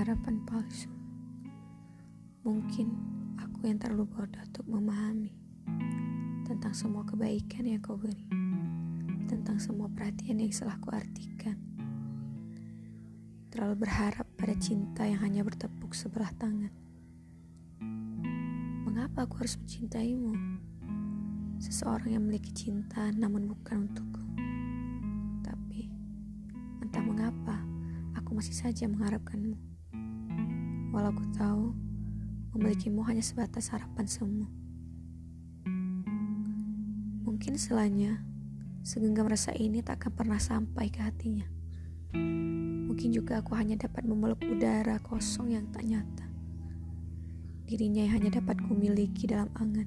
harapan palsu. Mungkin aku yang terlalu bodoh untuk memahami tentang semua kebaikan yang kau beri, tentang semua perhatian yang salah artikan. Terlalu berharap pada cinta yang hanya bertepuk sebelah tangan. Mengapa aku harus mencintaimu? Seseorang yang memiliki cinta namun bukan untukku. Tapi, entah mengapa, aku masih saja mengharapkanmu. Walau aku tahu, memilikimu hanya sebatas harapan semu. Mungkin selanya, segenggam rasa ini tak akan pernah sampai ke hatinya. Mungkin juga aku hanya dapat memeluk udara kosong yang tak nyata. Dirinya yang hanya dapat kumiliki dalam angan.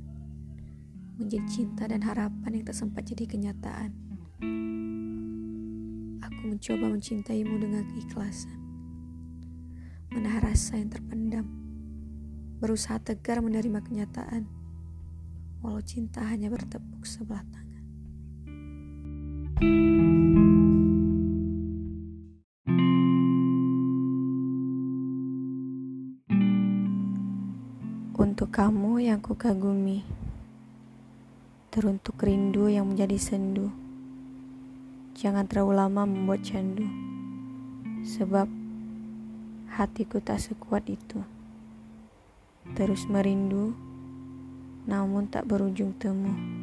Menjadi cinta dan harapan yang tak sempat jadi kenyataan. Aku mencoba mencintaimu dengan keikhlasan. Menahan rasa yang terpendam. Berusaha tegar menerima kenyataan. Walau cinta hanya bertepuk sebelah tangan. Untuk kamu yang kukagumi Teruntuk rindu yang menjadi sendu Jangan terlalu lama membuat candu Sebab hatiku tak sekuat itu. Terus merindu Namun tak berujung temu